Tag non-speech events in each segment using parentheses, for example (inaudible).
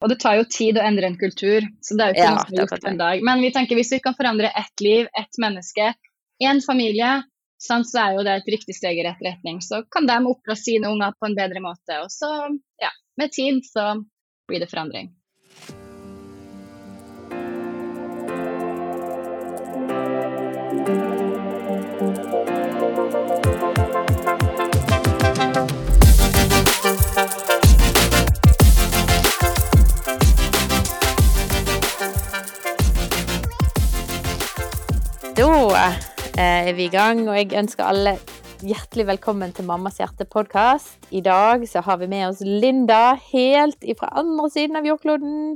Og det tar jo tid å endre en kultur, så det er jo ikke Ja, noe som er gjort på en dag. Men vi tenker hvis vi kan forandre ett liv, ett menneske, én familie, så er jo det et riktig steg i rett retning. Så kan de oppdra sine unger på en bedre måte. Og så, ja, med tid så blir det forandring. Da eh, er vi i gang, og jeg ønsker alle hjertelig velkommen til Mammas hjerte-podkast. I dag så har vi med oss Linda helt fra andre siden av jordkloden,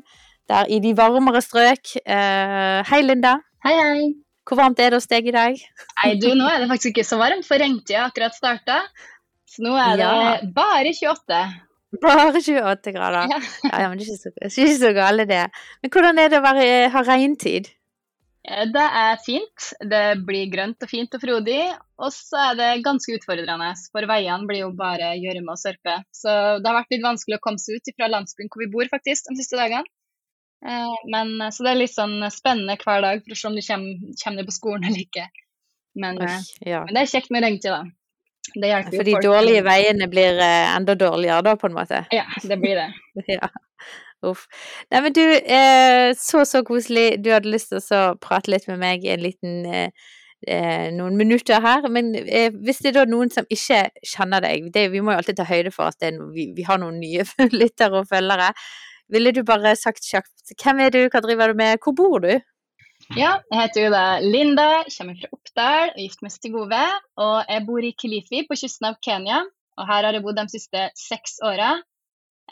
der i de varmere strøk. Eh, hei, Linda. Hei, hei. Hvor varmt er det hos deg i dag? Nei, du, nå er det faktisk ikke så varmt, for regntida akkurat starta. Så nå er det Ja. bare 28. Bare 28 grader. Ja. Ja, men det er ikke så, ikke så galt, det. Men hvordan er det å være, ha regntid? Eh, Det er fint. Det blir grønt og fint og frodig. Og så er det ganske utfordrende, for veiene blir jo bare gjørme og sørpe. Så det har vært litt vanskelig å komme seg ut fra landsbyen hvor vi bor faktisk de siste dagene. Eh, Men, så det er litt sånn spennende hver dag for å se om du kommer, kommer deg på skolen eller ikke. Men, eh, ja. men det er kjekt med regntid, da. Det hjelper jo For de dårlige veiene blir enda dårligere da, på en måte. Ja, det blir det. (laughs) Ja. Uff. Nei, men du, eh, så så koselig. Du hadde lyst til å prate litt med meg en liten eh, eh, noen minutter her. Men eh, hvis det er da noen som ikke kjenner deg, det, vi må jo alltid ta høyde for at no- vi, vi har noen nye (laughs) lyttere og følgere. Ville du bare sagt kjapt hvem er du, hva driver du med, hvor bor du? Ja, jeg heter jo da Linda, kommer fra Oppdal, er gift med Stigove. Og jeg bor i Kilifi på kysten av Kenya. Og her har jeg bodd de siste seks åra.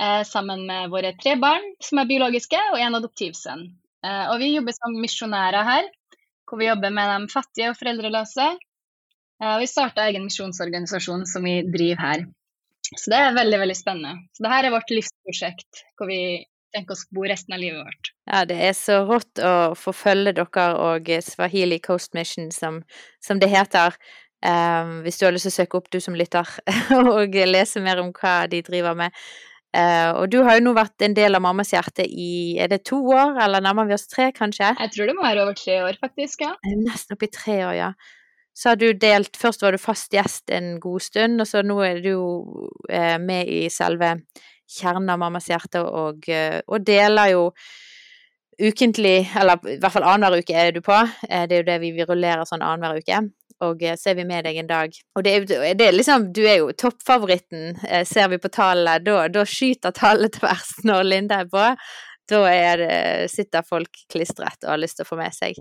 Eh, sammen med våre tre barn, som er biologiske, og en adoptivsønn. Eh, og vi jobber som misjonærer her, hvor vi jobber med de fattige og foreldreløse. Eh, og vi starta egen misjonsorganisasjon som vi driver her. Så det er veldig, veldig spennende. Så det her er vårt livsprosjekt, hvor vi tenker oss å bo resten av livet vårt. Ja, det er så rått å få følge dere og Swahili Coast Mission, som, som det heter. Um, hvis du har lyst til å søke opp, du som lytter, (laughs) og lese mer om hva de driver med. Eh, og du har jo nå vært en del av Mammas hjerte i er det to år, eller nærmer vi oss tre, kanskje? Jeg tror det må være over tre år, faktisk. ja. Eh, Nesten oppi tre år, ja. Så har du delt Først var du fast gjest en god stund, og så nå er du jo eh, med i selve kjernen av Mammas hjerte, og, og deler jo ukentlig, eller i hvert fall annenhver uke er du på. Det er jo det vi, vi rullerer sånn annenhver uke. Og eh, så er vi med deg en dag. Og det er, det er liksom Du er jo toppfavoritten, eh, ser vi på tallene. Da, da skyter tallet tvers når Linda er på. Da er det, sitter folk klistret og har lyst til å få med seg.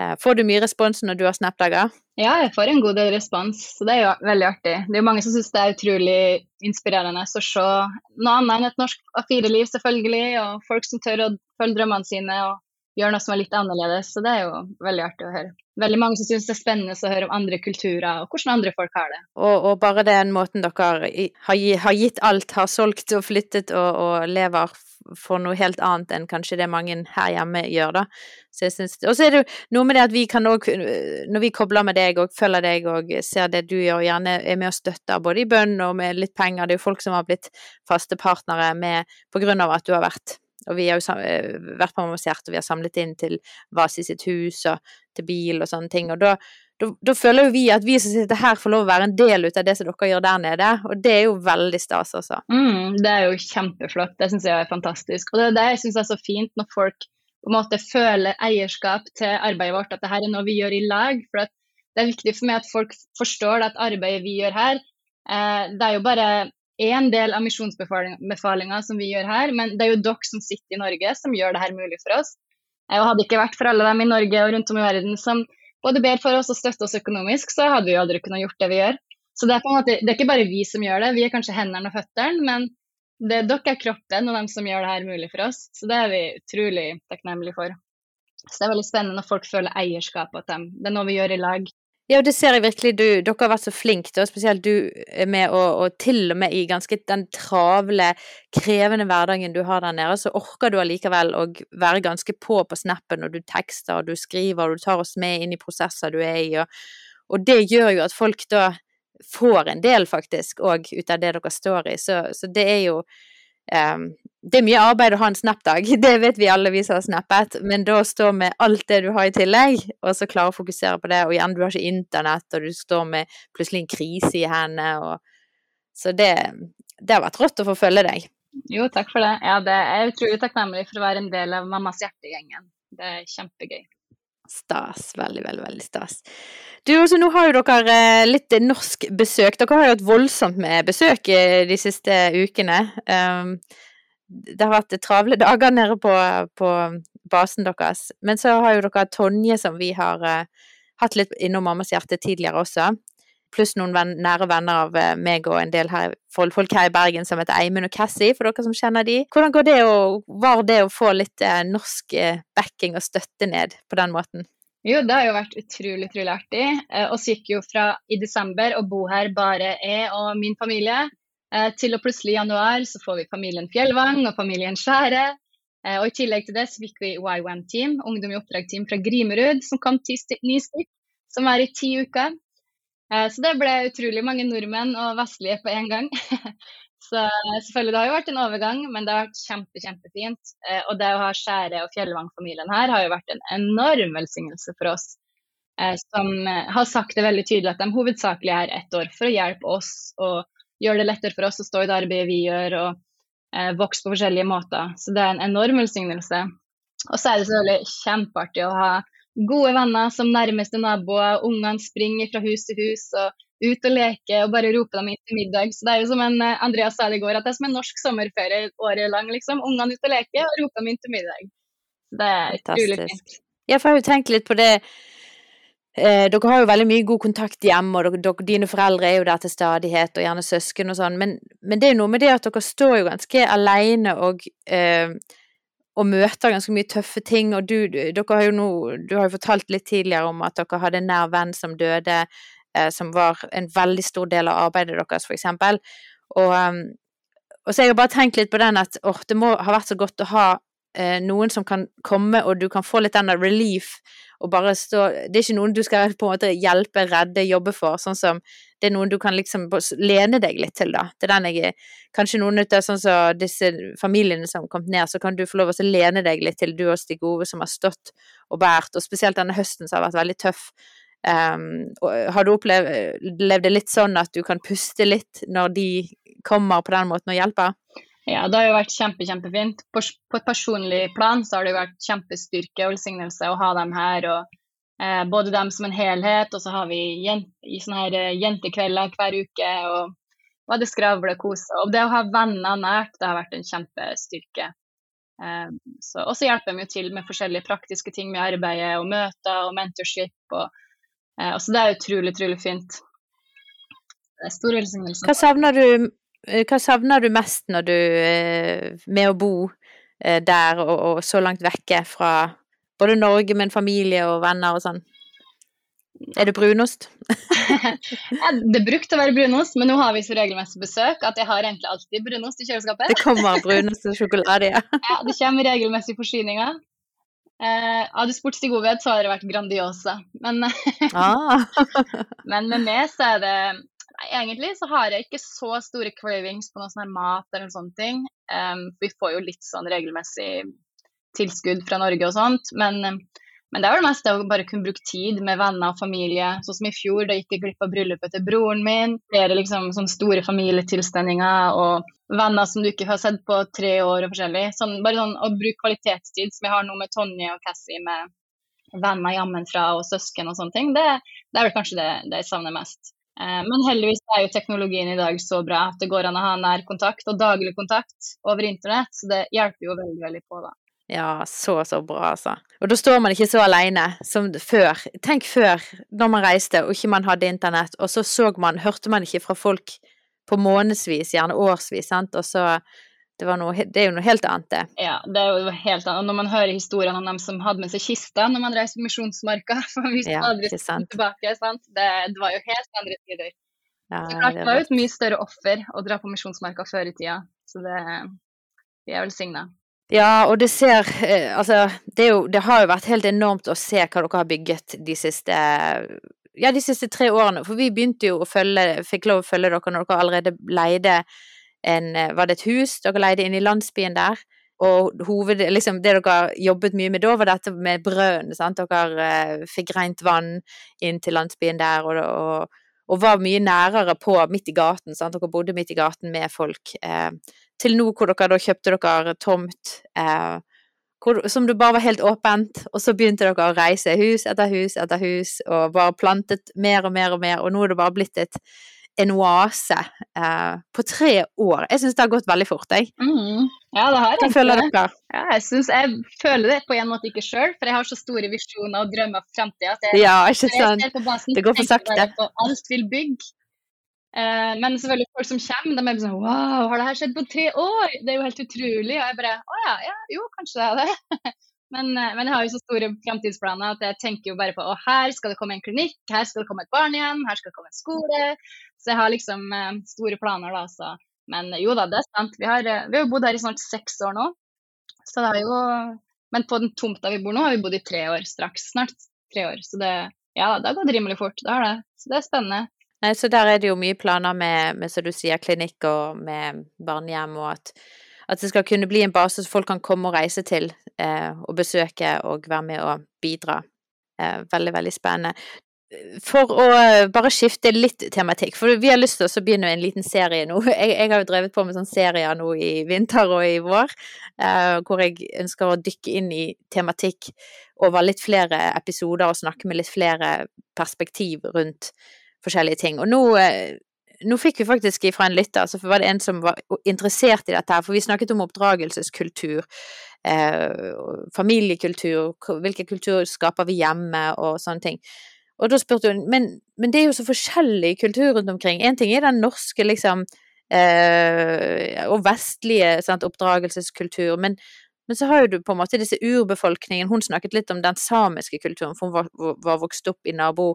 Eh, Får du mye respons når du har Snap-dager? Ja, jeg får en god del respons, så det er jo veldig artig. Det er jo mange som syns det er utrolig inspirerende å se noe annet enn et norsk A4-liv, selvfølgelig, og folk som tør å følge drømmene sine og gjøre noe som er litt annerledes. Så det er jo veldig artig å høre. Veldig mange som syns det er spennende å høre om andre kulturer og hvordan andre folk har det. Og, og bare den måten dere har, gitt alt, har solgt og flyttet og, og lever for noe helt annet enn kanskje det mange her hjemme gjør, da. Så synes, og så er det jo noe med det at vi kan òg, når vi kobler med deg og følger deg og ser det du gjør, gjerne er med og støtter både i bønn og med litt penger, det er jo folk som har blitt faste partnere med, på grunn av at du har vært og vi har jo vært promosert, og vi har samlet inn til Vasi sitt hus og til bil og sånne ting. Og da, da, da føler jo vi at vi som sitter her, får lov å være en del ut av det som dere gjør der nede. Og det er jo veldig stas, altså. Mm, det er jo kjempeflott. Det syns jeg er fantastisk. Og det er det jeg syns er så fint når folk på en måte føler eierskap til arbeidet vårt, at det her er noe vi gjør i lag. For det er viktig for meg at folk forstår at arbeidet vi gjør her, eh, det er jo bare én del av misjonsbefalinga som vi gjør her, men det er jo dere som sitter i Norge som gjør det her mulig for oss. Eh, Og hadde det ikke vært for alle dem i Norge og rundt om i verden som både ber for oss og støtter oss økonomisk, så hadde vi jo aldri kunnet gjort det vi gjør. Så det er på en måte, det er ikke bare vi som gjør det, vi er kanskje hendene og føttene, men det, dere er kroppen og dem som gjør det her mulig for oss. Så det er vi utrolig takknemlige for. Så det er veldig spennende når folk føler eierskap til dem. Det er noe vi gjør i lag. Ja, det ser jeg virkelig. Du, dere har vært så flinke, og spesielt du med å og til og med i ganske den travle, krevende hverdagen du har der nede, så orker du allikevel å være ganske på på snappen, og du tekster, og du skriver, og du tar oss med inn i prosesser du er i, og, og det gjør jo at folk da får en del, faktisk, òg ut av det dere står i. Så, så det er jo um, det er mye arbeid å ha en Snap-dag, (laughs) det vet vi alle vi som har snappet, men da stå med alt det du har i tillegg, og så klare å fokusere på det, og igjen, du har ikke internett, og du står med plutselig en krise i hendene, og Så det, det har vært rått å få følge deg. Jo, takk for det. Ja, det er utrolig takknemlig for å være en del av Mammas hjertegjengen. Det er kjempegøy. Stas. Veldig, veldig, veldig stas. Du, også, nå har jo dere eh, litt norsk besøk. Dere har jo hatt voldsomt med besøk eh, de siste ukene. Um, det har vært travle (laughs) dager nede på, på, basen deres. Men så har jo dere Tonje, som vi har uh, hatt litt innom Mammas hjerte tidligere også. Pluss noen venn, nære venner av uh, meg og en del her, folk her i Bergen som heter Eimund og Cassie, for dere som kjenner de. Hvordan går det å, var det å få litt eh, norsk backing og støtte ned på den måten? Jo, det har jo vært utrolig utrolig artig. Eh, gikk jo fra i desember å bo her bare jeg og min familie, Eh, til å plutselig i januar så får vi familien Fjellvang og familien Skjære. Eh, og I tillegg til det så fikk vi YWAM-team, ungdom i oppdrag-team fra Grimerud, som kom ti ny stykk, som er i ti uker. Eh, så det ble utrolig mange nordmenn og vestlige på én gang. (laughs) så selvfølgelig, det har jo vært en overgang, men det har vært kjempe, kjempefint. Og det å ha Skjære og Fjellvang-familien her har jo vært en enorm velsignelse for oss. Som har sagt det veldig tydelig at de hovedsakelig er ett år for å hjelpe oss og gjøre det lettere for oss å stå i det arbeidet vi gjør, og eh, vokse på forskjellige måter. Så det er en enorm velsignelse. Og så er det selvfølgelig kjempeartig å ha gode venner som nærmeste naboer. Ungene springer fra hus til hus og ut og leker og bare roper dem inn til middag. Så det er jo som en, eh, Andreas sa det i går, at det er som en norsk sommerferie året lang. liksom. Ungene ut og leker og roper dem inn til middag. Det er utrolig fint. Ja, for jeg har jo tenkt litt på det Eh, dere har jo veldig mye god kontakt hjemme, og dere, dine foreldre er jo der til stadighet, og gjerne søsken og sånn, men, men, det er jo noe med det at dere står jo ganske alene og, eh, og møter ganske mye tøffe ting, og du, dere har jo nå Du har jo fortalt litt tidligere om at dere hadde en nær venn som døde, eh, som var en veldig stor del av arbeidet deres, for eksempel. Og, um, og så jeg bare tenkt litt på den at åh, det må ha vært så godt å ha eh, noen som kan komme, og du kan få litt den relief og bare stå Det er ikke noen du skal på en måte hjelpe, redde, jobbe for, sånn som Det er noen du kan liksom lene deg litt til, da. Det er den jeg Kanskje noen av sånn som disse familiene som har kommet ned, så kan du få lov å lene deg litt til, du og Stig Ove, som har stått og båret, og spesielt denne høsten som har vært veldig tøff. Um, har du opplevd det litt sånn at du kan puste litt når de kommer på den måten og hjelper? Ja, det har jo vært kjempe, kjempefint. På, på, et personlig plan så har det jo vært kjempestyrke og velsignelse å ha dem her. og eh, Både dem som en helhet, og så har vi jent, sånne her eh, jentekvelder hver uke. og det og kose. Og det å ha venner nært, det har vært en kjempestyrke. Så, og så hjelper de jo til med forskjellige praktiske ting med arbeidet og møter og mentorship. Og, uh, så det er utrolig, utrolig fint. Det er stor velsignelse. Hva savner du Eh, hva savner du mest når du eh, med å bo eh, der og, og så langt vekke fra både Norge men familie og venner og sånn? Er det brunost? (laughs) ja, det brukte å være brunost, men nå har vi så regelmessig besøk at jeg har egentlig alltid brunost i kjøleskapet. det kommer brunost og sjokolade, ja. (laughs) ja, det kommer regelmessig forsyninger. Eh, hadde du spurt Stig Ove, så hadde det vært Grandiosa. Men, (laughs) ah. men med meg så er det Nei, egentlig så har jeg ikke så store cravings på noe sånn her mat eller sånne ting. Um, vi får jo litt sånn regelmessig tilskudd fra Norge og sånt. Men, men det er jo det meste å bare kunne bruke tid med venner og familie. Sånn som i fjor, da gikk jeg glipp av bryllupet til broren min. Flere liksom sånn store familietilstelninger og venner som du ikke har sett på tre år og forskjellig. Sånn, bare sånn å bruke kvalitetstid, som jeg har nå med Tonje og Cassie, med venner hjemmefra og søsken og sånne ting, det, det er vel kanskje det, det jeg savner mest. Eh, men heldigvis er jo teknologien i dag så bra at det går an å ha nær kontakt og daglig kontakt over internett, så det hjelper jo veldig, veldig på, da. Ja, så, så bra, altså. Og da står man ikke så alene som før. Tenk før, når man reiste og ikke man hadde internett, og så så man, hørte man ikke fra folk på månedsvis, gjerne årsvis, sant, og så det, noe, det, er jo noe helt annet, det. Ja, det er jo helt annet. Og når man hører historiene om dem som hadde med seg kista når man reiste på Misjonsmarka (laughs) for vi ja, aldri tilbake, sant? Det, det, var jo helt andre tider. Ja, så klart, det var jo et mye større offer å dra på Misjonsmarka før i tida, så det, vi er velsigna. Ja, og det ser eh, Altså, det, jo, det, har jo vært helt enormt å se hva dere har bygget de siste ja, de siste tre årene. For vi begynte jo å følge, fikk lov å følge dere når dere allerede leide en Var det et hus dere leide inn i landsbyen der? Og hoved, liksom, det dere jobbet mye med da, var dette med brønnen. sant? Dere eh, fikk rent vann inn til landsbyen der, og, og, og, var mye nærere på midt i gaten. sant? Dere bodde midt i gaten med folk. Eh, til nå hvor dere da kjøpte dere tomt eh, hvor, som det bare var helt åpent, og så begynte dere å reise hus etter hus etter hus, og bare plantet mer og mer og mer, og nå er det bare blitt et en oase eh, på tre år. Jeg syns det har gått veldig fort, jeg. Mm. Ja, det har jeg. føler dere? Ja, jeg, synes, jeg føler det på en måte ikke sjøl, for jeg har så store visjoner og drømmer for framtida. Ja, ikke sant. det går for sakte. På alt vil bygge. Eh, men selvfølgelig folk som kommer, de er sånn Wow, har det her skjedd på tre år? Det er jo helt utrolig. Og jeg bare Å ja, ja, jo, kanskje det er det. (laughs) Men, eh, men, jeg har jo så store framtidsplaner at jeg tenker jo bare på å her skal det komme en klinikk, her skal det komme et barn igjen, her skal det komme en skole. Så jeg har liksom eh, store planer, da. Så. Men jo da, det er sant. Vi har, eh, vi har bodd her i snart seks år nå. Så det er jo Men på den tomta vi bor nå, har vi bodd i tre år straks. Snart tre år. Så det, ja, det har gått rimelig fort. Det har det. Så det er spennende. Nei, så der er det jo mye planer med, med som du sier, klinikk og med barnehjem, og at at det skal kunne bli en base som folk kan komme og reise til eh, og besøke og være med og bidra. Eh, veldig, veldig spennende. For å bare skifte litt tematikk, for vi har lyst til å begynne en liten serie nå. (laughs) Jeg, jeg, har jo drevet på med sånne serier nå i vinter og i vår, eh, hvor jeg ønsker å dykke inn i tematikk over litt flere episoder og snakke med litt flere perspektiv rundt forskjellige ting. Og nå eh, nå fikk vi faktisk ifra en lytter, så var det en som var interessert i dette her, for vi snakket om oppdragelseskultur, eh, familiekultur, hvilken kultur skaper vi hjemme, og sånne ting. Og da spurte hun, men, men det er jo så forskjellig kultur rundt omkring. En ting er den norske, liksom, eh, og vestlige sant, oppdragelseskultur, men, men så har jo du på en måte disse urbefolkningen, hun snakket litt om den samiske kulturen, for hun var, var vokst opp i nabo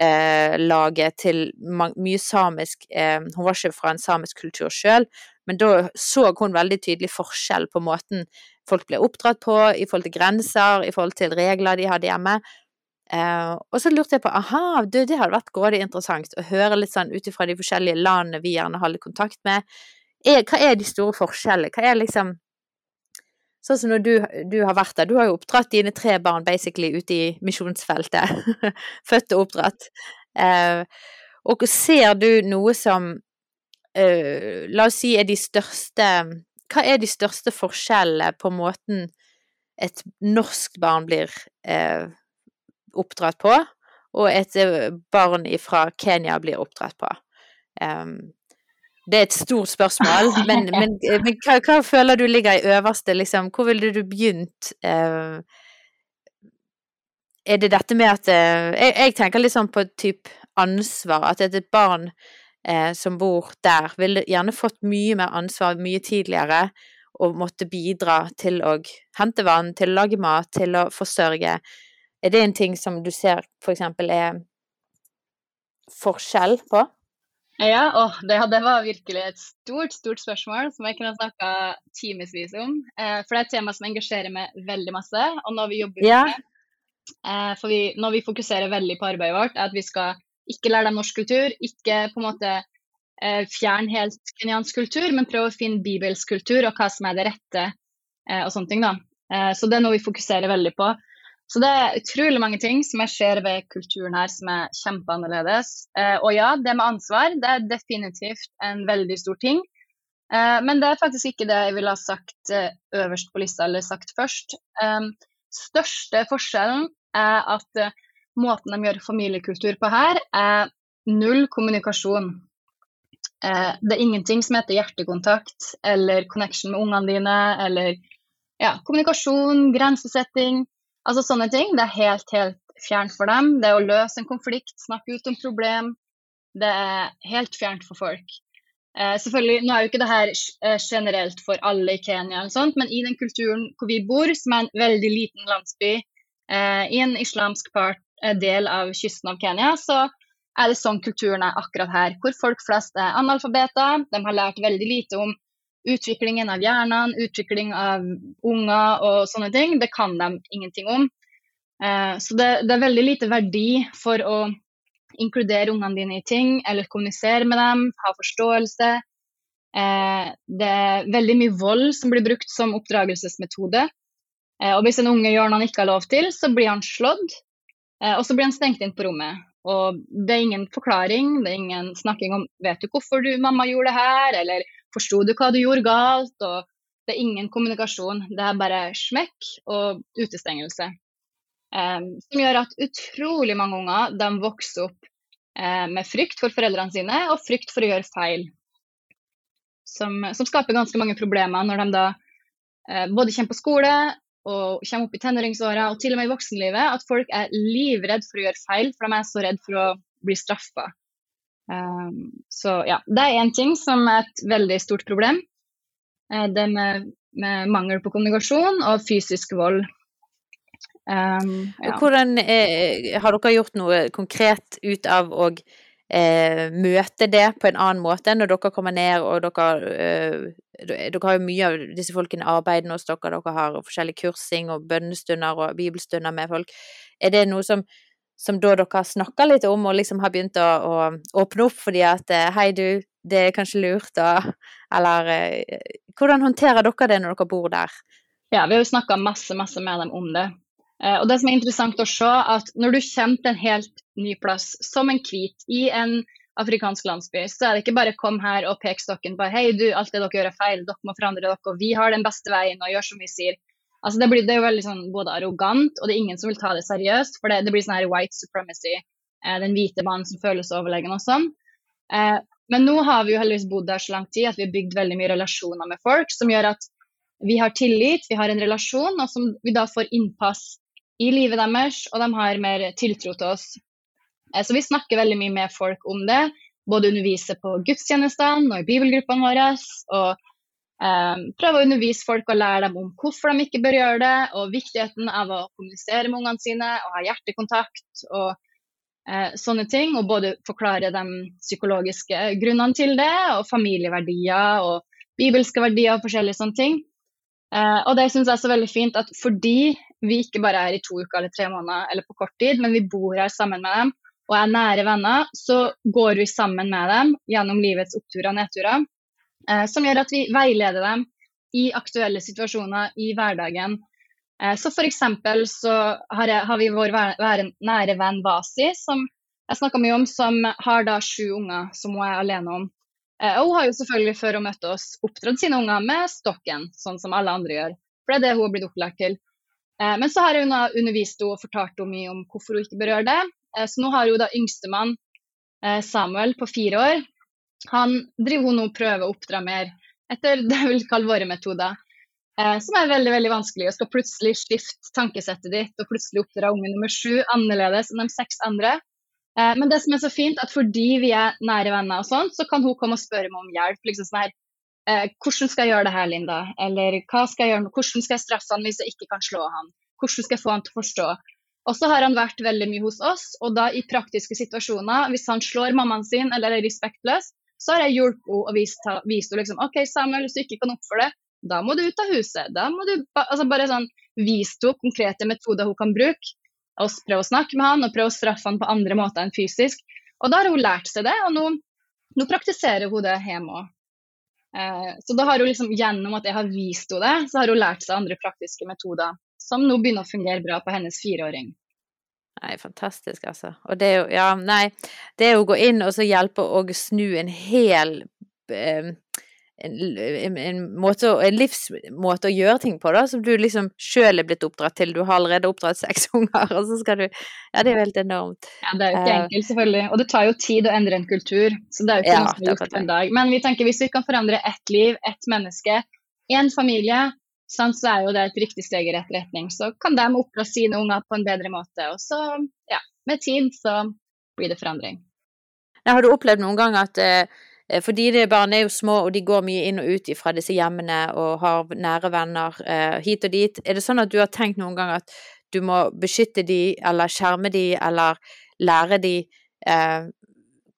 eh, laget til mye samisk eh, Hun var ikke fra en samisk kultur sjøl, men da så hun veldig tydelig forskjell på måten folk ble oppdratt på, i forhold til grenser, i forhold til regler de hadde hjemme. Eh, og så lurte jeg på aha, du, det hadde vært grådig interessant å høre litt sånn ut ifra de forskjellige landene vi gjerne har kontakt med. Er, hva er de store forskjellene? Hva er liksom Sånn som når du, du, har vært der, du har jo oppdratt dine tre barn basically ute i misjonsfeltet. (laughs) Født og oppdratt. Eh, og ser du noe som eh, La oss si er de største Hva er de største forskjellene på måten et norsk barn blir eh, oppdratt på, og et eh, barn fra Kenya blir oppdratt på? Um, det er et stort spørsmål, (laughs) men, men, men hva, hva, føler du ligger i øverste, liksom? Hvor ville du begynt? Eh, er det dette med at eh, jeg, jeg, tenker litt sånn på type ansvar, at et barn eh, som bor der, ville gjerne fått mye mer ansvar mye tidligere og måtte bidra til å hente vann, til å lage mat, til å forsørge. Er det en ting som du ser for eksempel er forskjell på? Ja, åh, det, det, var virkelig et stort stort spørsmål som jeg kunne snakka timevis om. Eh, for det er et tema som engasjerer meg veldig masse. Og når vi jobber ja. med eh, For vi, når vi fokuserer veldig på arbeidet vårt, er at vi skal ikke lære dem norsk kultur, ikke på en måte eh, fjerne helt kenyansk kultur, men prøve å finne bibelsk kultur og hva som er det rette eh, og sånne ting. da. Eh, så det er noe vi fokuserer veldig på. Så det er utrolig mange ting som jeg ser ved kulturen her som er kjempeannerledes. Eh, og ja, det med ansvar det er definitivt en veldig stor ting. Eh, men det er faktisk ikke det jeg ville ha sagt eh, øverst på lista, eller sagt først. Største forskjellen er at måten de gjør familiekultur på her, er null kommunikasjon. Det er ingenting som heter hjertekontakt eller connection med ungene dine, eller ja, kommunikasjon, grensesetting. Altså sånne ting. Det er helt, helt fjernt for dem. Det å løse en konflikt, snakke ut om problem, det er helt fjernt for folk. Eh, selvfølgelig, Nå er jo ikke det her eh, generelt for alle i Kenya, eller sånt, men i den kulturen hvor vi bor, som er en veldig liten landsby eh, i en islamsk part, eh, del av kysten av Kenya, så er det sånn kulturen er akkurat her. Hvor folk flest er analfabeter. De har lært veldig lite om utviklingen av hjernen, utvikling av unger og sånne ting, det kan de ingenting om. Eh, så det, det, er veldig lite verdi for å inkludere ungene dine i ting, eller kommunisere med dem, ha forståelse. Eh, det er veldig mye vold som blir brukt som oppdragelsesmetode. Eh, og hvis en unge gjør noe han ikke har lov til, så blir han slått. Og så blir han stengt inn på rommet. Og det er ingen forklaring, det er ingen snakking om vet du hvorfor du, mamma gjorde det her, eller forsto du hva du gjorde galt? Og det er ingen kommunikasjon. Det er bare smekk og utestengelse. Um, som gjør at utrolig mange unger de vokser opp uh, med frykt for foreldrene sine og frykt for å gjøre feil. Som, som skaper ganske mange problemer når de da uh, både kommer på skole og kommer opp i tenåringsåra og til og med i voksenlivet. At folk er livredd for å gjøre feil, for de er så redd for å bli straffa. Um, så ja, det er én ting som er et veldig stort problem. Uh, det med, med, mangel på kommunikasjon og fysisk vold. Um, ja. Hvordan eh, Har dere gjort noe konkret ut av å eh, møte det på en annen måte når dere kommer ned og dere eh, Dere har jo mye av disse folkene arbeidende hos dere, dere har forskjellig kursing og bønnestunder og bibelstunder med folk. Er det noe som som da dere har snakka litt om og liksom har begynt å, å, åpne opp fordi at eh, hei du, det er kanskje lurt å Eller eh, hvordan håndterer dere det når dere bor der? Ja, vi har jo snakka masse, masse med dem om det. Eh, og det som er interessant å se, at når du kommer til en helt ny plass, som en hvit, i en afrikansk landsby, så er det ikke bare kom her og pek stokken på hei du, alt det dere gjør er feil, dere må forandre dere, vi har den beste veien og gjør som vi sier. Altså det, blir, det, er jo veldig sånn både arrogant, og det er ingen som vil ta det seriøst. For det, det blir sånn her white supremacy. Eh, den hvite mannen som føles overlegen og sånn. Eh, men nå har vi jo heldigvis bodd der så lang tid at vi har bygd veldig mye relasjoner med folk, som gjør at vi har tillit, vi har en relasjon, og som vi da får innpass i livet deres, og de har mer tiltro til oss. Eh, så vi snakker veldig mye med folk om det. Både underviser på gudstjenestene og i bibelgruppene våre. og Um, prøve å undervise folk og lære dem om hvorfor de ikke bør gjøre det, og viktigheten av å kommunisere med ungene sine og ha hjertekontakt og uh, sånne ting. Og både forklare de psykologiske grunnene til det, og familieverdier og bibelske verdier og forskjellige sånne ting. Uh, og det syns jeg er så veldig fint at fordi vi ikke bare er i to uker eller tre måneder eller på kort tid, men vi bor her sammen med dem og er nære venner, så går vi sammen med dem gjennom livets oppturer og nedturer. Eh, som gjør at vi veileder dem i aktuelle situasjoner i hverdagen. Eh, så f.eks. så har, jeg, har, vi vår nære venn Vasi, som jeg snakka mye om, som har da sju unger som hun er alene om. Eh, og hun har jo selvfølgelig før hun møtte oss oppdratt sine unger med stokken, sånn som alle andre gjør. For det er det hun har blitt opplært til. Men så har hun undervist henne og fortalt henne mye om hvorfor hun ikke bør gjøre det. Så nå har hun da yngstemann Samuel på fire år han driver hun nå prøver å oppdra mer etter det jeg vil kalle våre metoder. Eh, som er veldig veldig vanskelig. Og skal plutselig skifte tankesettet ditt og plutselig oppdra unge nummer sju annerledes enn de seks andre. Eh, men det som er så fint, at fordi vi er nære venner, og sånt, så kan hun komme og spørre meg om hjelp. liksom sånn her, eh, 'Hvordan skal jeg gjøre det her, Linda?' Eller hva skal jeg gjøre, 'Hvordan skal jeg straffe han hvis jeg ikke kan slå han?' Hvordan skal jeg få han til å forstå? Og så har han vært veldig mye hos oss, og da i praktiske situasjoner, hvis han slår mammaen sin eller er respektløs, så har jeg hjulpet henne og vist, vist henne liksom, OK, Samuel, hvis du ikke kan oppføre det, da må du ut av huset. Da må du altså bare sånn, vist henne konkrete metoder hun kan bruke. Og prøve å snakke med han og prøve å straffe han på andre måter enn fysisk. Og da har hun lært seg det, og nå, nå praktiserer hun det hjemme òg. Eh, så da har hun liksom, gjennom at jeg har vist henne det, så har hun lært seg andre praktiske metoder som nå begynner å fungere bra på hennes fireåring. Nei, fantastisk, altså. Og det er jo Ja, nei. Det er å gå inn og så hjelpe å snu en hel um, en, en, måte, en, livsmåte å gjøre ting på, da, som du liksom sjøl er blitt oppdratt til. Du har allerede oppdratt seks (laughs) unger, og så skal du Ja, det er jo helt enormt. Ja, det er jo ikke uh, enkelt, selvfølgelig. Og det tar jo tid å endre en kultur, så det er jo ikke ja, noe som er gjort på en dag. Men vi tenker hvis vi kan forandre ett liv, ett menneske, én familie, så er jo det et riktig steg i rett retning. Så kan de oppdra sine unger på en bedre måte. Og så, ja, med tid så blir det forandring. Jeg har du opplevd noen gang at eh, fordi de barna er jo små og de går mye inn og ut fra disse hjemmene og har nære venner eh, hit og dit, er det sånn at du har tenkt noen gang at du må beskytte de eller skjerme de eller lære de eh,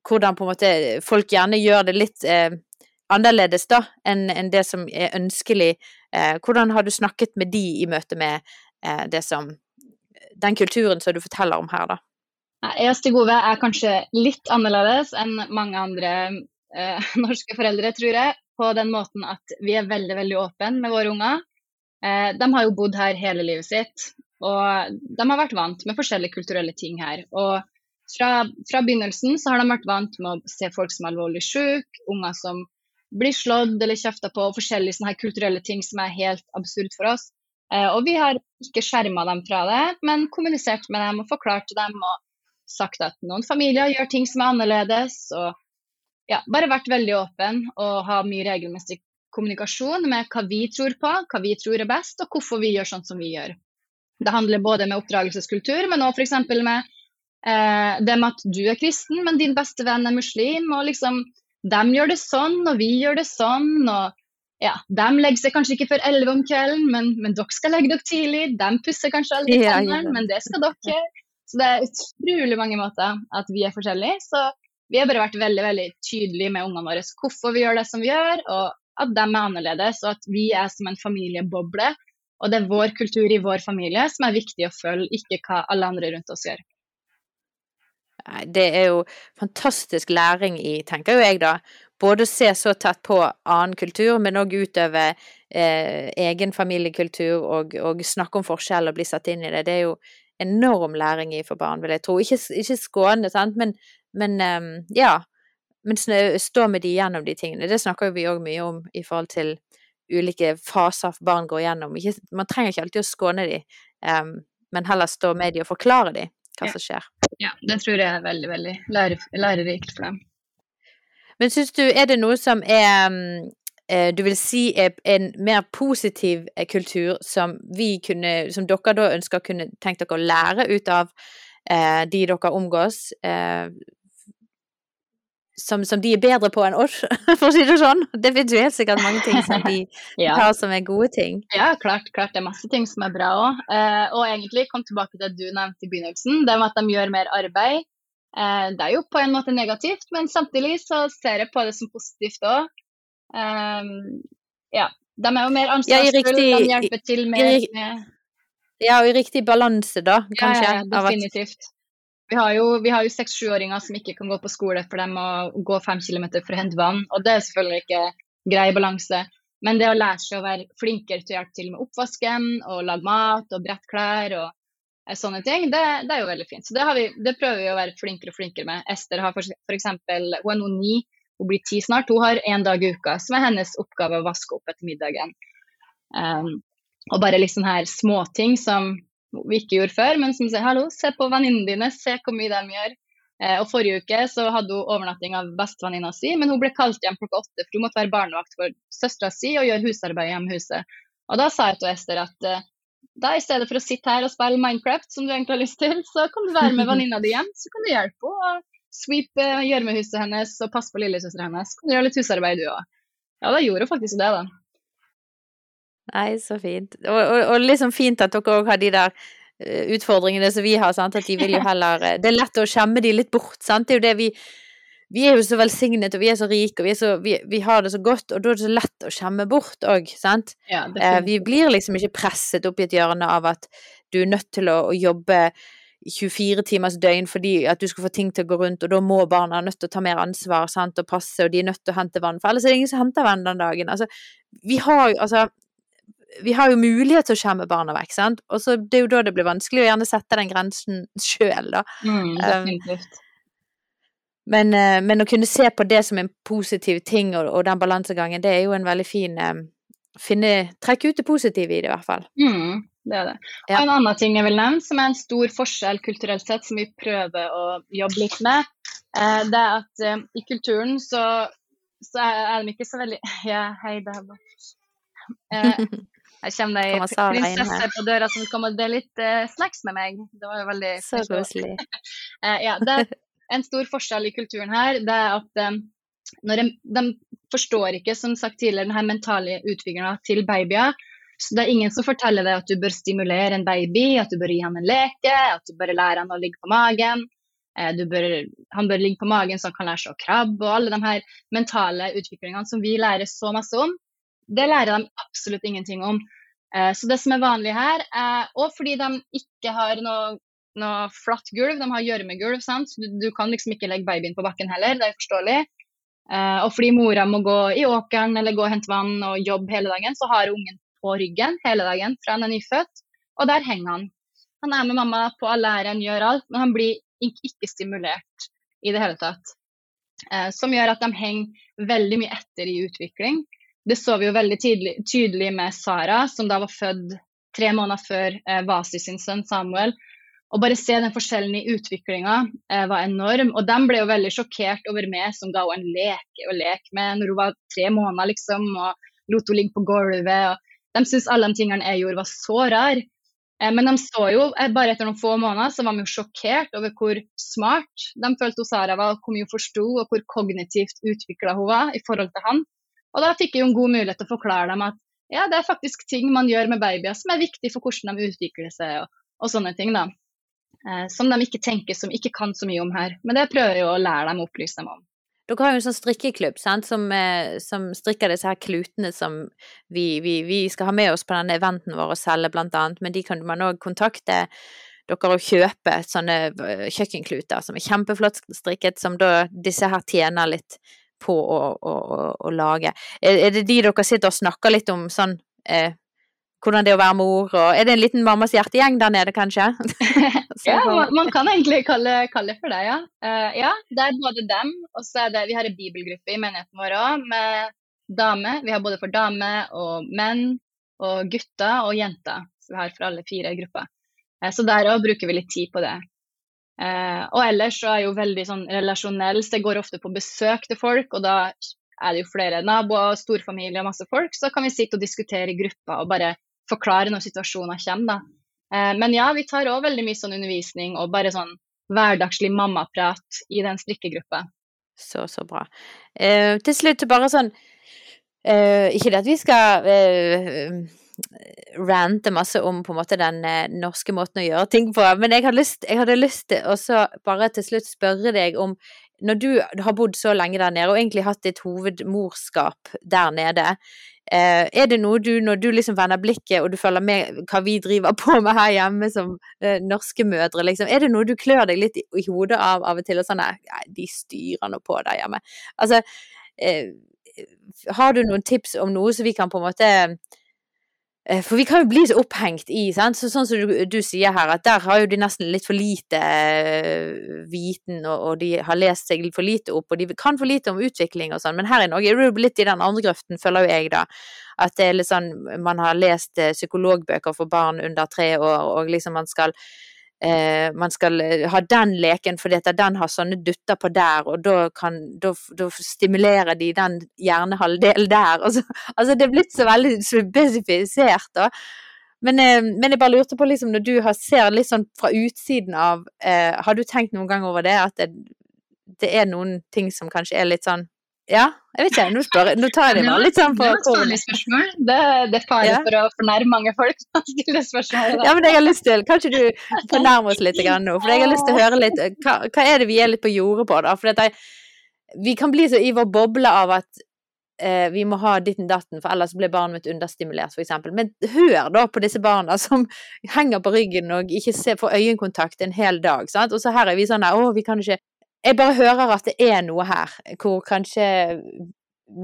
hvordan på en måte folk gjerne gjør det litt eh, annerledes da enn en det som er ønskelig Eh, hvordan har du snakket med de i møte med eh, det som den kulturen som du forteller om her, da? Jeg og Stig Ove er kanskje litt annerledes enn mange andre eh, (laughs) norske foreldre, tror jeg. på den måten at vi er veldig veldig åpne med våre unger. Eh, de har jo bodd her hele livet sitt, og de har vært vant med forskjellige kulturelle ting her. Og fra, fra begynnelsen så har de vært vant med å se folk som er alvorlig syke, unger som blir slått eller kjefta på, og forskjellige sånne her kulturelle ting som er helt absurd for oss. Eh, og vi har ikke skjerma dem fra det, men kommunisert med dem og forklart til dem og sagt at noen familier gjør ting som er annerledes. og ja, bare vært veldig åpen og ha mye regelmessig kommunikasjon med hva vi tror på, hva vi tror er best, og hvorfor vi gjør sånn som vi gjør. Det handler både med oppdragelseskultur, men òg f.eks. med eh, det med at du er kristen, men din beste venn er muslim. og liksom, De gjør det sånn, og vi gjør det sånn. og ja, De legger seg kanskje ikke før elleve om kvelden, men, men, dere skal legge dere tidlig. De pusser kanskje aldri tennene, ja, ja. men det skal dere. Så det er utrolig mange måter at vi er forskjellige. Så vi har bare vært veldig veldig tydelige med ungene våre hvorfor vi gjør det som vi gjør, og at de er annerledes, og at vi er som en familieboble. Og det er vår kultur i vår familie som er viktig å følge, ikke hva alle andre rundt oss gjør. Det er jo fantastisk læring i, tenker jo jeg da. Både å se så tett på annen kultur, men òg utøve eh, egen familiekultur og, og, snakke om forskjell og bli satt inn i det. Det er jo enorm læring i for barn, vil jeg tro. Ikke, ikke skånende, sant, men, men um, ja. Men stå med de gjennom de tingene. Det snakker vi òg mye om i forhold til ulike faser barn går gjennom. Ikke, man trenger ikke alltid å skåne de, um, men heller stå med de og forklare de hva ja. som skjer. Ja, det tror jeg er veldig, veldig lærer, lærerikt for dem. Men syns du, er det noe som er um, du vil si en mer positiv eh, kultur som vi kunne, som dere da ønsker kunne tenkt dere å lære ut av eh, de dere omgås, eh, som, som, de er bedre på enn oss, (laughs) for å si det sånn. Det finnes jo helt sikkert mange ting som de (laughs) ja. tar som er gode ting. Ja, klart, klart det er masse ting som er bra òg. Eh, og egentlig, kom tilbake til det du nevnte i begynnelsen, det med at de gjør mer arbeid. Eh, det er jo på en måte negativt, men samtidig så ser jeg på det som positivt òg. Eh, ja, de er jo mer ansvarsfulle, ja, de hjelper til mer med Ja, og i riktig balanse, da, kanskje. Ja, ja definitivt. Vi har jo, seks-sjuåringer som ikke kan gå på skole for dem å gå fem kilometer for å hente vann, og det er selvfølgelig ikke grei balanse. Men det å lære seg å være flinkere til å hjelpe til med oppvasken og lage mat og brette klær og eh, sånne ting, det, det, er jo veldig fint. Så det, vi, det, prøver vi å være flinkere og flinkere med. Ester har f.eks. Hun er nå ni, hun blir ti snart. Hun har én dag i uka som er hennes oppgave å vaske opp etter middagen. Um, og bare sånne her småting som vi ikke gjorde før, men som sier hallo, se på venninnene dine, se hvor mye de gjør. Eh, og Forrige uke så hadde hun overnatting av bestevenninna si, men hun ble kalt hjem klokka åtte for hun måtte være barnevakt for søstera si og gjøre husarbeid hjemme i huset. Og Da sa jeg til Ester at eh, da i stedet for å sitte her og spille Minecraft, som du egentlig har lyst til, så kan du være med (laughs) venninna di hjem, så kan du hjelpe henne. Sweep eh, gjørmehuset hennes og passe på lillesøstera hennes. Kan du gjøre litt husarbeid, du òg. Ja, da gjorde hun faktisk det, da. Nei, så fint. Og, og, og liksom fint at dere òg har de der eh, utfordringene som vi har, sant. At de vil jo heller eh, Det er lett å skjemme de litt bort, sant. Det er jo det vi vi er jo så velsignet, og vi er så rike, og vi, så, vi, vi har det så godt, og da er det så lett å skjemme bort òg, sant. Ja, eh, vi blir liksom ikke presset opp i et hjørne av at du er nødt til å, å jobbe 24 timers døgn fordi at du skal få ting til å gå rundt, og da må barna nødt til å ta mer ansvar sant, og passe, og de er nødt til å hente vann, for ellers er det ingen som henter vann den dagen. Altså, vi har jo, altså vi har jo mulighet til å skjerme barna vekk, sant. Og så det er jo da det blir vanskelig å gjerne sette den grensen sjøl, da. Mm, um, definitivt. Men, uh, men, å kunne se på det som en positiv ting, og, og den balansegangen, det er jo en veldig fin um, finne, Trekke ut det positive i det, i hvert fall. Mm, det er det. Og ja. en annen ting jeg vil nevne, som er en stor forskjell kulturelt sett, som vi prøver å jobbe litt med, det er at i kulturen så, så er de ikke så veldig (laughs) Ja, hei, det er bare (laughs) Her kommer det ei prinsesse på døra som kommer og deler litt uh, snacks med meg. Det var jo veldig Så koselig. uh, (laughs) ja, det er en stor forskjell i kulturen her. Det er at um, når de, de, forstår ikke, som sagt tidligere, denne mentale utviklinga til babyer. Så det er ingen som forteller deg at du bør stimulere en baby, at du bør gi han en leke, at du bør lære han å ligge på magen. Bør, han bør ligge på magen så han kan lære seg å krabbe, og alle de her mentale utviklingene som vi lærer så masse om. Det lærer de absolutt ingenting om. Eh, så det som er vanlig her, er Og fordi de ikke har noe, noe flatt gulv, de har gjørmegulv, du, du kan liksom ikke legge babyen på bakken heller, det er forståelig. Eh, og fordi mora må gå i åkeren eller gå og hente vann og jobbe hele dagen, så har ungen på ryggen hele dagen fra han er nyfødt, og der henger han. Han er med mamma på all æren, gjør alt, men han blir ikke stimulert i det hele tatt. Eh, som gjør at de henger veldig mye etter i utvikling. Det så vi jo veldig tydelig, tydelig med Sara, som da var født tre måneder før eh, Vasi sin sønn Samuel. Å bare se den forskjellen i utviklinga eh, var enorm. Og de ble jo veldig sjokkert over meg som ga henne en leke å leke med når hun var tre måneder, liksom, og lot henne ligge på gulvet. og De syntes alle de tingene jeg gjorde var så rar. Eh, men de så jo, eh, bare etter noen få måneder så var de jo sjokkert over hvor smart de følte Sara var, og hvor mye hun forsto og hvor kognitivt utvikla hun var i forhold til han. Og da fikk jeg jo en god mulighet til å forklare dem at ja, det er faktisk ting man gjør med babyer som er viktig for hvordan de utvikler seg og, og sånne ting. da eh, som de ikke tenker, som ikke kan så mye om her. Men det prøver jeg å lære dem og opplyse dem om. Dere har jo en sånn strikkeklubb sant? Som, eh, som strikker disse her klutene som vi, vi, vi, skal ha med oss på denne eventen vår og selge, blant annet. Men de kan man òg kontakte dere og kjøpe sånne eh, kjøkkenkluter som er kjempeflott strikket, som da disse her tjener litt på å, å, å, lage. Er, er, det de dere sitter og snakker litt om sånn eh, hvordan det er å være mor, og er det en liten mammas hjertegjeng der nede, kanskje? (laughs) (laughs) ja, man, man, kan egentlig kalle, kalle for det, ja. Uh, ja, det er både dem, og så er det Vi har en bibelgruppe i menigheten vår òg, med damer. Vi har både for damer og menn, og gutter og jenter. Så vi har for alle fire grupper. Uh, så der òg bruker vi litt tid på det. Uh, og ellers så er jeg jo veldig sånn relasjonell, så jeg går ofte på besøk til folk, og da er det jo flere naboer, storfamilie og masse folk, så kan vi sitte og diskutere i grupper og bare forklare når situasjoner kommer. Eh, men ja, vi tar òg veldig mye sånn undervisning og bare sånn hverdagslig mammaprat i den strikkegruppa. Så, så bra. Eh, til slutt bare sånn eh, Ikke det at vi skal eh, rante masse om på en måte den eh, norske måten å gjøre ting på, men jeg hadde lyst, jeg hadde lyst til å bare til slutt spørre deg om når du har bodd så lenge der nede, og egentlig hatt ditt hovedmorskap der nede, eh, er det noe du, når du liksom vender blikket og du følger med hva vi driver på med her hjemme som eh, norske mødre, liksom, er det noe du klør deg litt i, hodet av av og til, og sånn nei, de styrer nå på der hjemme. Altså, har du noen tips om noe som vi kan på en måte for vi kan jo bli så opphengt i? Så, sånn som du, du, sier her, at der har jo de nesten litt for lite uh, viten, og, og, de har lest seg for lite opp, og de kan for lite om utvikling og sånn, men her i Norge er du litt i den andre grøften, føler jo jeg, da. At det er litt sånn, man har lest uh, psykologbøker for barn under tre år, og liksom man skal eh, man skal eh, ha den leken fordi at den har sånne dutter på der, og da, kan, da, da stimulerer de den hjernehalvdelen der. (laughs) Altså, altså, det er blitt så veldig spesifisert, da. Men, eh, men, jeg bare lurte på, liksom, når du har, ser litt sånn fra utsiden av eh, Har du tenkt noen gang over det, at det, det er noen ting som kanskje er litt sånn ja, jeg vet ikke. Nå, spør, nå tar jeg det bare litt sånn på Det spørsmål. Det, det er fare ja. for å fornærme mange folk som stiller spørsmål. Ja, men jeg har lyst til Kan ikke du fornærme oss litt nå? For jeg har lyst til å høre litt Hva, hva er det vi er litt på jordet på, da? For jeg, vi kan bli så i vår boble av at eh, vi må ha ditten datten, for ellers blir barnet mitt understimulert, f.eks. Men hør da på disse barna som henger på ryggen og ikke ser, får øyekontakt en hel dag. Sant? Og så her er vi sånn Å, vi kan ikke jeg bare hører at det er noe her hvor kanskje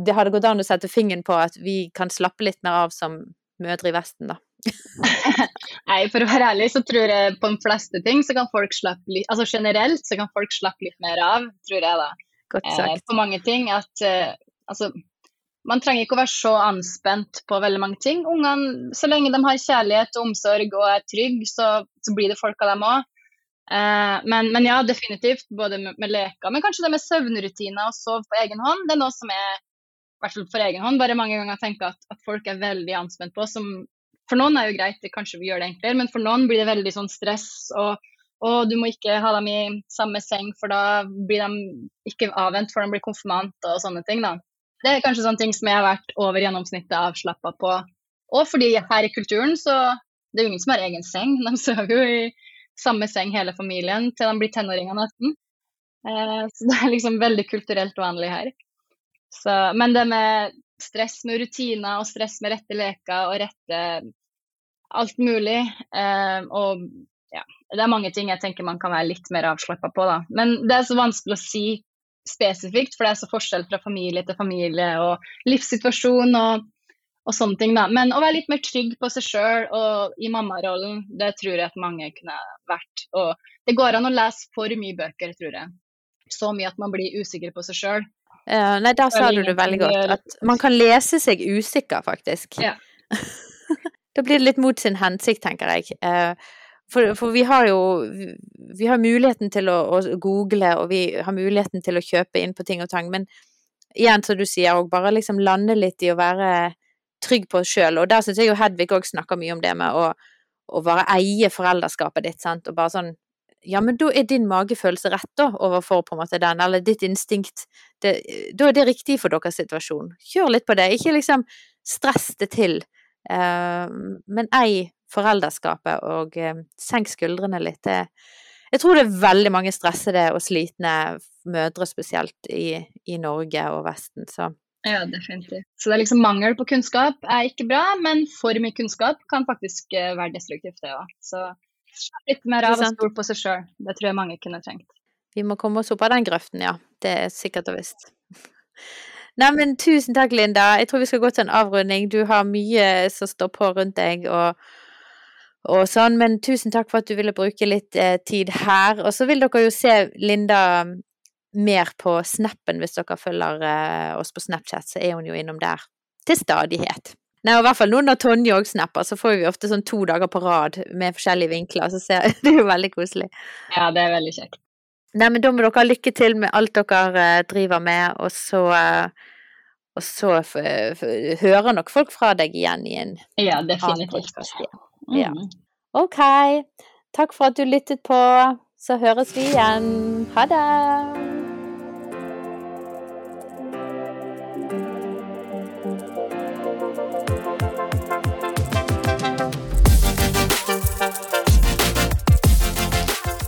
det hadde gått an å sette fingeren på at vi kan slappe litt mer av som mødre i Vesten, da. (laughs) Nei, for å være ærlig så tror jeg på de fleste ting så kan folk slappe litt Altså generelt så kan folk slappe litt mer av, tror jeg da. Godt eh, sagt. Eh, på mange ting at eh, altså man trenger ikke å være så anspent på veldig mange ting. Ungene, så lenge de har kjærlighet og omsorg og er trygge, så, så blir det folk av dem òg. Eh, men, men, ja, definitivt. Både med, med, leker, men kanskje det med søvnrutiner og sove på egen hånd. Det er noe som jeg, i hvert fall for egen hånd, bare mange ganger tenker at, at folk er veldig anspent på. Som, for noen er jo greit, det kanskje vi gjør det enklere, men for noen blir det veldig sånn stress. og og du må ikke ha dem i samme seng, for da blir de ikke avvent før de blir konfirmant og sånne ting. da. Det er kanskje sånne ting som jeg har vært over gjennomsnittet avslappa på. Og fordi her i kulturen så det er jo ingen som har egen seng, de sover jo i samme seng hele familien til de blir tenåringer nesten. Eh, så det er liksom veldig kulturelt vanlig her. Så, men det med stress med rutiner og stress med rette leker og rette alt mulig eh, og ja, det er mange ting jeg tenker man kan være litt mer avslappa på, da. Men det er så vanskelig å si spesifikt, for det er så forskjell fra familie til familie og livssituasjon og, og sånne ting. da. Men å være litt mer trygg på seg sjøl og i mammarollen, det tror jeg at mange kunne vært. Og det går an å lese for mye bøker, tror jeg. Så mye at man blir usikker på seg sjøl. Uh, nei, der sa du det veldig godt. At man kan lese seg usikker, faktisk. Ja. (laughs) da blir det litt mot sin hensikt, tenker jeg. Uh, for, for, vi har jo vi har muligheten til å, å, google, og vi har muligheten til å kjøpe inn på ting og tang, men igjen, som du sier, og bare liksom lande litt i å være trygg på sjøl. Og der syns jeg jo Hedvig òg snakker mye om det med å, å bare eie foreldreskapet ditt, sant, og bare sånn ja, men da er din magefølelse rett da, overfor på en måte den, eller ditt instinkt. Det, da er det riktig for deres situasjon. Kjør litt på det, ikke liksom stress det til, uh, men ei foreldreskapet og uh, senk skuldrene litt. Jeg tror det er veldig mange stressede og slitne mødre spesielt i, i Norge og Vesten, så ja, definitivt. Så det er liksom mangel på kunnskap er ikke bra, men for mye kunnskap kan faktisk eh, være destruktivt, det òg. Så litt mer av å stole på seg sjøl. Det tror jeg mange kunne trengt. Vi må komme oss opp av den grøften, ja. Det er sikkert og visst. (laughs) Nei, men tusen takk, Linda. Jeg tror vi skal gå til en avrunding. Du har mye som står på rundt deg, og og sånn, men tusen takk for at du ville bruke litt eh, tid her. Og så vil dere jo se Linda mer på snappen hvis dere følger eh, oss på Snapchat, så er hun jo innom der til stadighet. Nei, og i hvert fall nå når Tonje òg snapper, så får vi ofte sånn to dager på rad med forskjellige vinkler, så ser, (laughs) det er jo veldig koselig. Ja, det er veldig kjekt. Nei, men da må dere ha lykke til med alt dere eh, driver med, og så uh, og så hører nok folk fra deg igjen i en ja, definitivt. annen ja. Mm. Ok. Takk for at du lyttet på. Så høres vi igjen. Ha det!